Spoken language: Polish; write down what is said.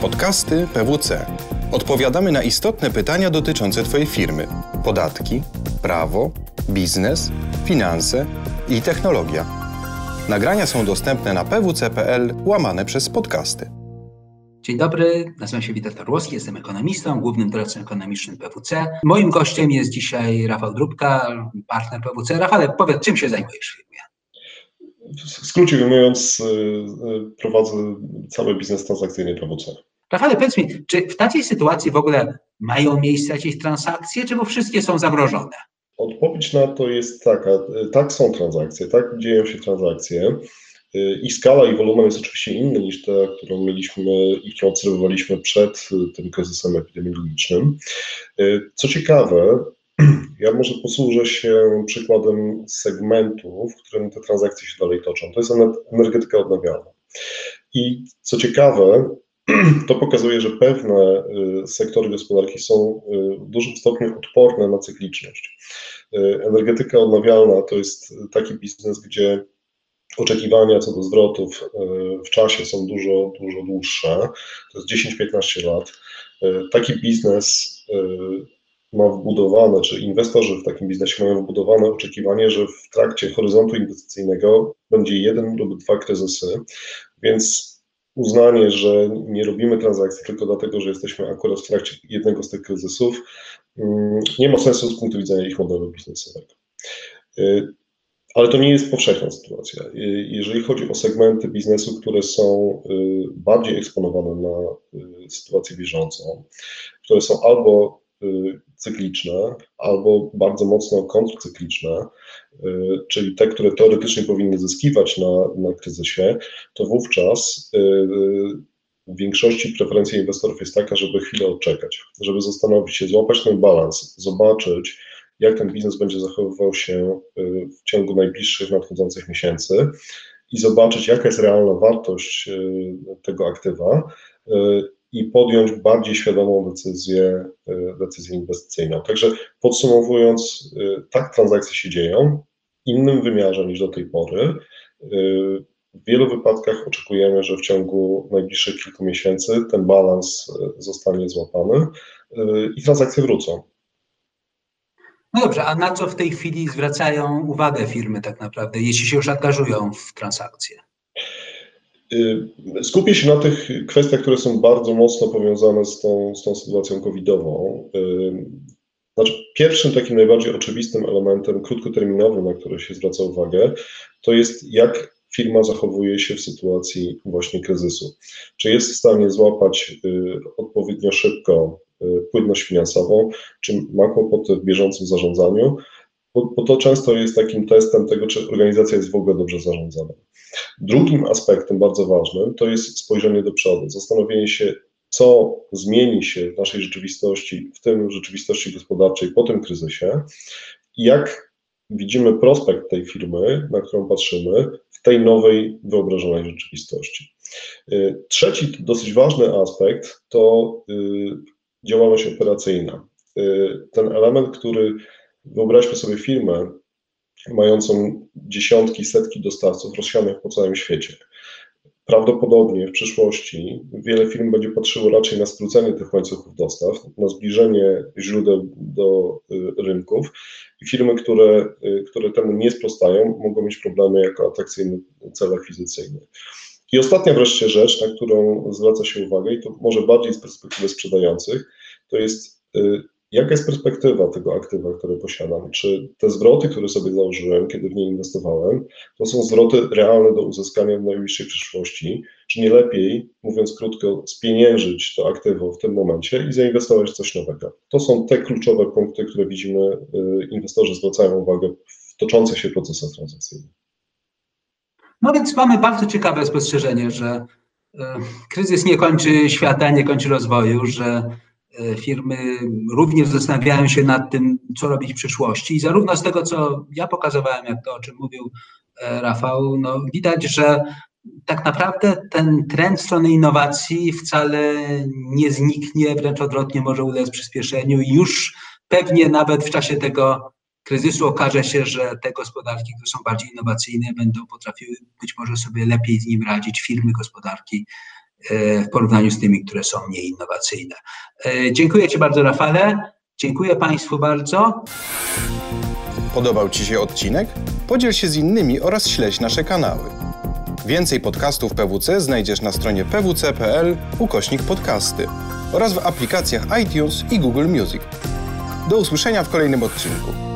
Podcasty PWC. Odpowiadamy na istotne pytania dotyczące Twojej firmy: podatki, prawo, biznes, finanse i technologia. Nagrania są dostępne na pwc.pl łamane przez podcasty. Dzień dobry, nazywam się Witold Orłowski, jestem ekonomistą, głównym doradcą ekonomicznym PWC. Moim gościem jest dzisiaj Rafał Drubka, partner PWC. Rafale, powiedz, czym się zajmujesz w firmie? W skrócie mówiąc, y, y, prowadzę cały biznes transakcyjny PWC. Rafale, powiedz mi, czy w takiej sytuacji w ogóle mają miejsce jakieś transakcje, czy bo wszystkie są zamrożone? Odpowiedź na to jest taka, y, tak są transakcje, tak dzieją się transakcje. Ich skala i wolumen jest oczywiście inny niż ta, którą mieliśmy i którą obserwowaliśmy przed tym kryzysem epidemiologicznym. Co ciekawe, ja może posłużę się przykładem segmentu, w którym te transakcje się dalej toczą. To jest energetyka odnawialna. I co ciekawe, to pokazuje, że pewne y, sektory gospodarki są y, w dużym stopniu odporne na cykliczność. Y, energetyka odnawialna to jest taki biznes, gdzie oczekiwania co do zwrotów w czasie są dużo, dużo dłuższe. To jest 10-15 lat. Taki biznes ma wbudowane, czy inwestorzy w takim biznesie mają wbudowane oczekiwanie, że w trakcie horyzontu inwestycyjnego będzie jeden lub dwa kryzysy, więc uznanie, że nie robimy transakcji tylko dlatego, że jesteśmy akurat w trakcie jednego z tych kryzysów, mm, nie ma sensu z punktu widzenia ich modelu biznesowego. Y, ale to nie jest powszechna sytuacja. Y, jeżeli chodzi o segmenty biznesu, które są y, bardziej eksponowane na sytuację bieżącą, które są albo cykliczne albo bardzo mocno kontrcykliczne, y, czyli te, które teoretycznie powinny zyskiwać na, na kryzysie, to wówczas y, w większości preferencja inwestorów jest taka, żeby chwilę odczekać, żeby zastanowić się, złapać ten balans, zobaczyć, jak ten biznes będzie zachowywał się w ciągu najbliższych nadchodzących miesięcy i zobaczyć, jaka jest realna wartość tego aktywa i podjąć bardziej świadomą decyzję, e, decyzję inwestycyjną. Także podsumowując, e, tak transakcje się dzieją w innym wymiarze niż do tej pory. E, w wielu wypadkach oczekujemy, że w ciągu najbliższych kilku miesięcy ten balans zostanie złapany i transakcje wrócą. No dobrze, a na co w tej chwili zwracają uwagę firmy tak naprawdę, jeśli się już angażują w transakcje? Y, skupię się na tych kwestiach, które są bardzo mocno powiązane z tą, z tą sytuacją covidową. Y, znaczy, pierwszym takim najbardziej oczywistym elementem krótkoterminowym, na który się zwraca uwagę, to jest jak firma zachowuje się w sytuacji właśnie kryzysu. Czy jest w stanie złapać y, odpowiednio szybko płynność finansową, czy ma kłopoty w bieżącym zarządzaniu, bo, bo to często jest takim testem tego, czy organizacja jest w ogóle dobrze zarządzana. Drugim aspektem bardzo ważnym to jest spojrzenie do przodu, zastanowienie się, co zmieni się w naszej rzeczywistości, w tym rzeczywistości gospodarczej po tym kryzysie jak widzimy prospekt tej firmy, na którą patrzymy, w tej nowej, wyobrażonej rzeczywistości. Y, trzeci dosyć ważny aspekt to y, działalność operacyjna. Y, ten element, który wyobraźmy sobie firmę, mającą dziesiątki, setki dostawców rozsianych po całym świecie. Prawdopodobnie w przyszłości wiele firm będzie patrzyło raczej na skrócenie tych łańcuchów dostaw, na zbliżenie źródeł do y, rynków i firmy, które, y, które temu nie sprostają, mogą mieć problemy jako atrakcyjny cel akwizycyjny. I ostatnia wreszcie rzecz, na którą zwraca się uwagę, i to może bardziej z perspektywy sprzedających, to jest y, Jaka jest perspektywa tego aktywa, które posiadam? Czy te zwroty, które sobie założyłem, kiedy w nie inwestowałem, to są zwroty realne do uzyskania w najbliższej przyszłości? Czy nie lepiej, mówiąc krótko, spieniężyć to aktywo w tym momencie i zainwestować w coś nowego? To są te kluczowe punkty, które widzimy, y, inwestorzy zwracają uwagę w toczących się procesach transakcyjnych. No więc mamy bardzo ciekawe spostrzeżenie, że y, kryzys nie kończy świata, nie kończy rozwoju, że firmy również zastanawiają się nad tym, co robić w przyszłości. I zarówno z tego, co ja pokazywałem, jak to, o czym mówił e, Rafał, no widać, że tak naprawdę ten trend strony innowacji wcale nie zniknie, wręcz odwrotnie może ulec przyspieszeniu i już pewnie nawet w czasie tego kryzysu okaże się, że te gospodarki, które są bardziej innowacyjne, będą potrafiły być może sobie lepiej z nim radzić, firmy, gospodarki w porównaniu z tymi, które są mniej innowacyjne. Dziękuję Ci bardzo, Rafale. Dziękuję Państwu bardzo. Podobał Ci się odcinek? Podziel się z innymi oraz śledź nasze kanały. Więcej podcastów PWC znajdziesz na stronie pwc.pl ukośnik podcasty oraz w aplikacjach iTunes i Google Music. Do usłyszenia w kolejnym odcinku.